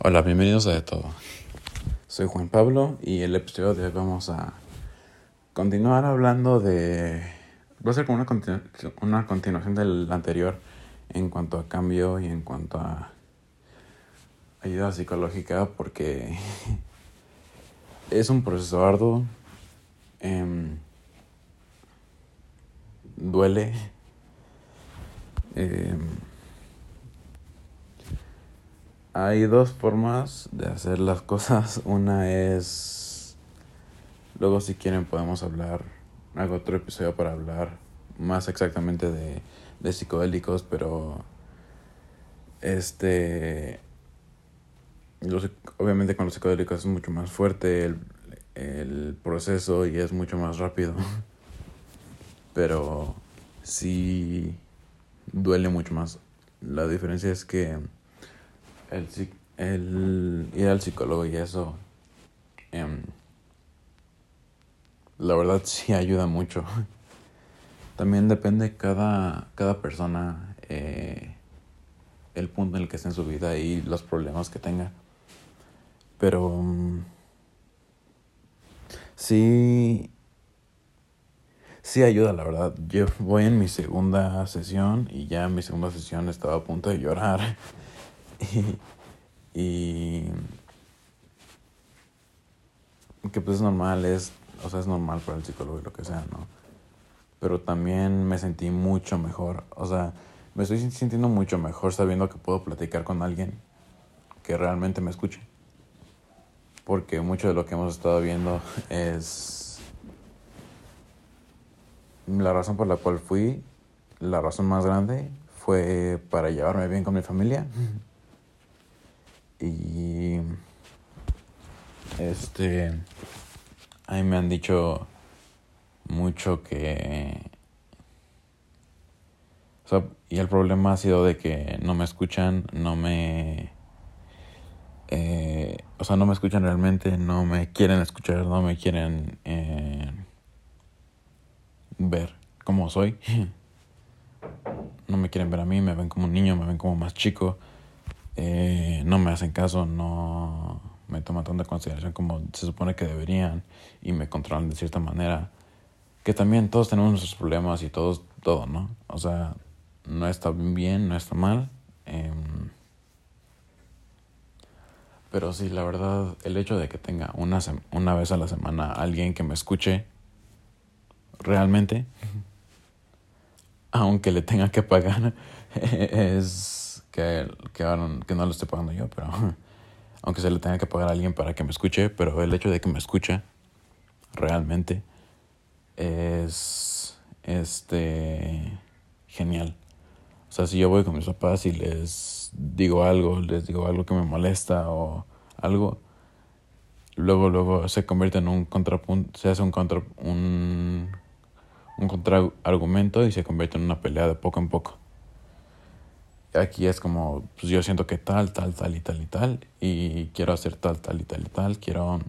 Hola, bienvenidos a De Todo. Soy Juan Pablo y el episodio de hoy vamos a continuar hablando de... Va a ser como una, una continuación del anterior en cuanto a cambio y en cuanto a ayuda psicológica porque es un proceso arduo, em, duele. Eh, hay dos formas de hacer las cosas. Una es... Luego si quieren podemos hablar, hago otro episodio para hablar más exactamente de, de psicodélicos, pero... Este... obviamente con los psicodélicos es mucho más fuerte el, el proceso y es mucho más rápido. Pero sí duele mucho más. La diferencia es que el, el ir al psicólogo y eso, em, la verdad sí ayuda mucho. También depende cada, cada persona eh, el punto en el que esté en su vida y los problemas que tenga. Pero mm, sí, sí ayuda, la verdad. Yo voy en mi segunda sesión y ya en mi segunda sesión estaba a punto de llorar. y, que pues es normal, es, o sea, es normal para el psicólogo y lo que sea, ¿no? Pero también me sentí mucho mejor, o sea, me estoy sintiendo mucho mejor sabiendo que puedo platicar con alguien que realmente me escuche. Porque mucho de lo que hemos estado viendo es la razón por la cual fui, la razón más grande fue para llevarme bien con mi familia. Y este, a mí me han dicho mucho que... O sea, y el problema ha sido de que no me escuchan, no me... Eh, o sea, no me escuchan realmente, no me quieren escuchar, no me quieren eh, ver como soy. No me quieren ver a mí, me ven como un niño, me ven como más chico. Eh, no me hacen caso, no me toman tanta consideración como se supone que deberían y me controlan de cierta manera. Que también todos tenemos nuestros problemas y todos, todo, ¿no? O sea, no está bien, no está mal. Em, pero sí, la verdad, el hecho de que tenga una, una vez a la semana alguien que me escuche realmente, aunque le tenga que pagar, es que, que, que no lo estoy pagando yo, pero aunque se le tenga que pagar a alguien para que me escuche, pero el hecho de que me escuche realmente es este genial. O sea, si yo voy con mis papás y les digo algo, les digo algo que me molesta o algo, luego luego se convierte en un contrapunto, se hace un contra un un contraargumento y se convierte en una pelea de poco en poco aquí es como, pues yo siento que tal, tal, tal y tal y tal, y quiero hacer tal, tal y tal y tal, quiero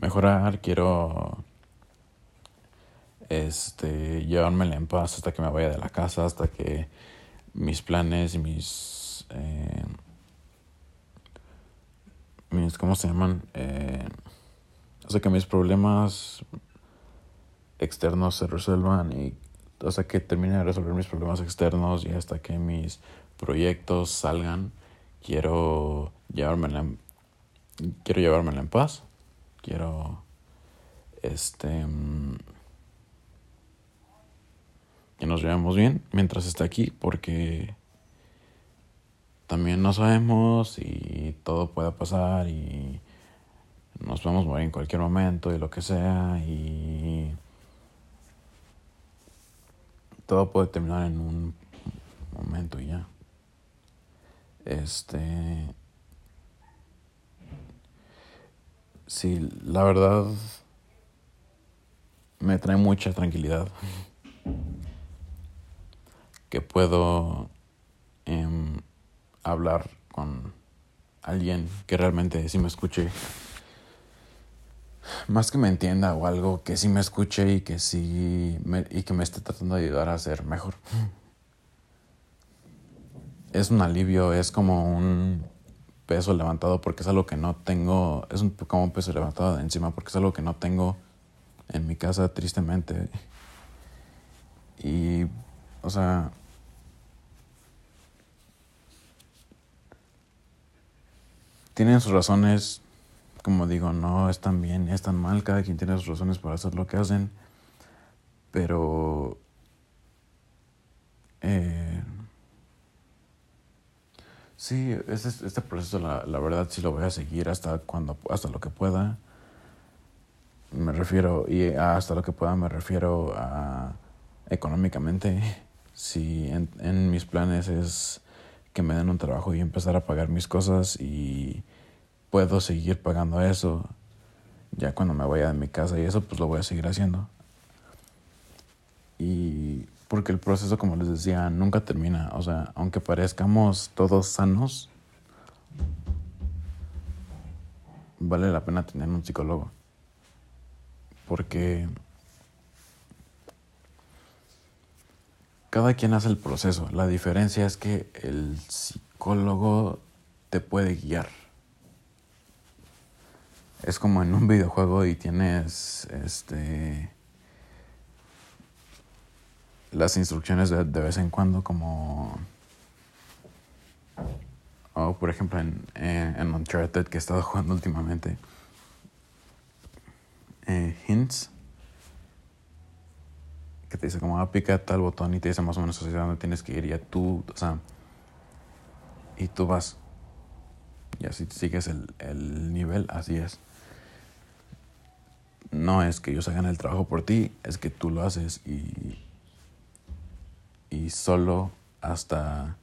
mejorar, quiero este llevármela en paz hasta que me vaya de la casa, hasta que mis planes y mis eh, mis ¿cómo se llaman? Eh, hasta que mis problemas externos se resuelvan y hasta que termine de resolver mis problemas externos y hasta que mis proyectos salgan, quiero llevármela quiero llevármela en paz. Quiero este que nos llevemos bien mientras esté aquí porque también no sabemos y todo puede pasar y nos podemos morir en cualquier momento y lo que sea y todo puede terminar en un momento y ya. Este. Sí, la verdad. Me trae mucha tranquilidad. Que puedo em, hablar con alguien que realmente sí me escuche. Más que me entienda o algo que sí me escuche y que sí me, y que me esté tratando de ayudar a ser mejor es un alivio, es como un peso levantado porque es algo que no tengo, es un, como un peso levantado de encima porque es algo que no tengo en mi casa tristemente. Y, o sea, tienen sus razones, como digo, no están bien, están mal, cada quien tiene sus razones para hacer lo que hacen, pero... Eh, Sí, este, este proceso, la, la, verdad, sí lo voy a seguir hasta cuando, hasta lo que pueda. Me refiero, y hasta lo que pueda me refiero a económicamente. Si en, en mis planes es que me den un trabajo y empezar a pagar mis cosas y puedo seguir pagando eso, ya cuando me vaya de mi casa y eso, pues lo voy a seguir haciendo. Y porque el proceso, como les decía, nunca termina. O sea, aunque parezcamos todos sanos, vale la pena tener un psicólogo. Porque cada quien hace el proceso. La diferencia es que el psicólogo te puede guiar. Es como en un videojuego y tienes este las instrucciones de, de, vez en cuando como por ejemplo en, eh, en Uncharted que he estado jugando últimamente eh, hints que te dice como ah, pica tal botón y te dice más o menos hacia dónde tienes que ir y tú o sea y tú vas y así sigues el, el nivel así es. No es que ellos hagan el trabajo por ti es que tú lo haces y y solo hasta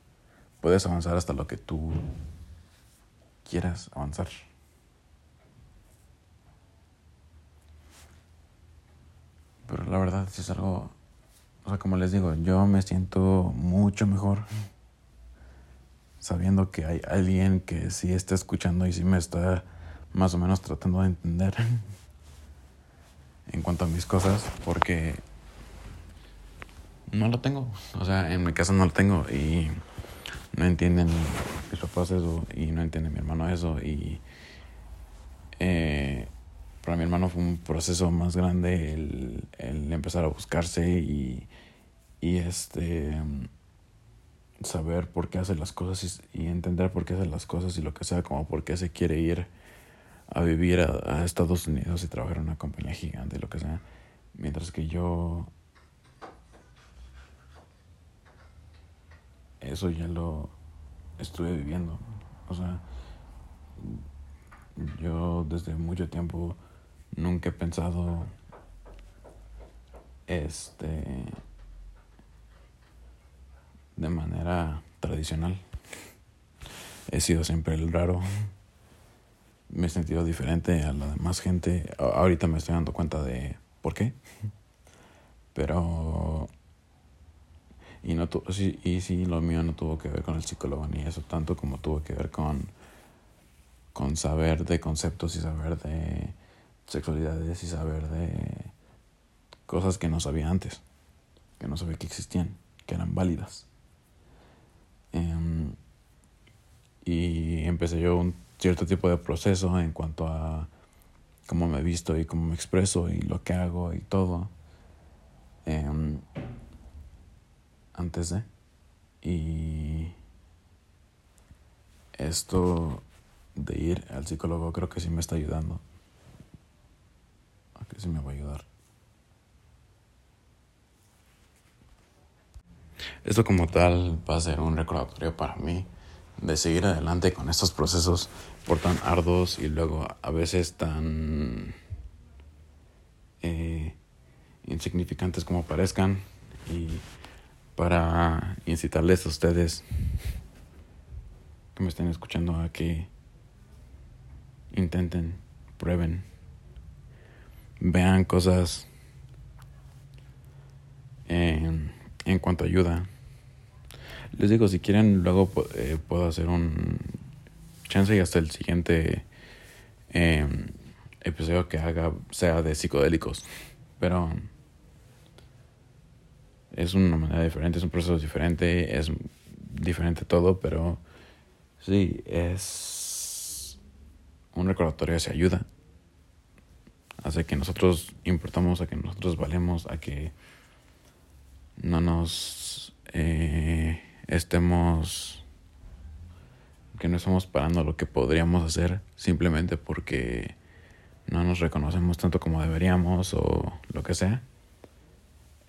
puedes avanzar hasta lo que tú quieras avanzar. Pero la verdad es algo, o sea, como les digo, yo me siento mucho mejor sabiendo que hay alguien que sí está escuchando y sí me está más o menos tratando de entender en cuanto a mis cosas, porque no lo tengo. O sea, en mi casa no lo tengo y no entienden mis papás eso y no entiende mi hermano eso y eh, para mi hermano fue un proceso más grande el, el empezar a buscarse y, y este saber por qué hace las cosas y, y, entender por qué hace las cosas y lo que sea, como por qué se quiere ir a vivir a, a Estados Unidos y trabajar en una compañía gigante, lo que sea. Mientras que yo eso ya lo estuve viviendo. O sea, yo desde mucho tiempo nunca he pensado este de manera tradicional. He sido siempre el raro. Me he sentido diferente a la demás gente. Ahorita me estoy dando cuenta de por qué. Pero y, no tu, sí, y sí, lo mío no tuvo que ver con el psicólogo ni eso, tanto como tuvo que ver con, con saber de conceptos y saber de sexualidades y saber de cosas que no sabía antes, que no sabía que existían, que eran válidas. Um, y empecé yo un cierto tipo de proceso en cuanto a cómo me visto y cómo me expreso y lo que hago y todo. Um, antes de. Y esto de ir al psicólogo creo que sí me está ayudando. A que sí me va a ayudar. Esto como tal va a ser un recordatorio para mí de seguir adelante con estos procesos por tan arduos y luego a veces tan eh, insignificantes como parezcan y para incitarles a ustedes que me estén escuchando a que intenten, prueben, vean cosas en, cuanto a ayuda. Les digo, si quieren, luego eh, puedo hacer un chance y hasta el siguiente eh, episodio que haga sea de psicodélicos. Pero es una manera diferente, es un proceso diferente, es diferente todo, pero sí, es un recordatorio se ayuda. Hace que nosotros importamos, a que nosotros valemos, a que no nos eh, estemos que no estamos parando lo que podríamos hacer simplemente porque no nos reconocemos tanto como deberíamos o lo que sea.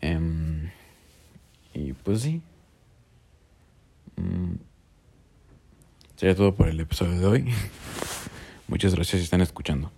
Em, y pues sí. Mm, sería todo por el episodio de hoy. Muchas gracias si están escuchando.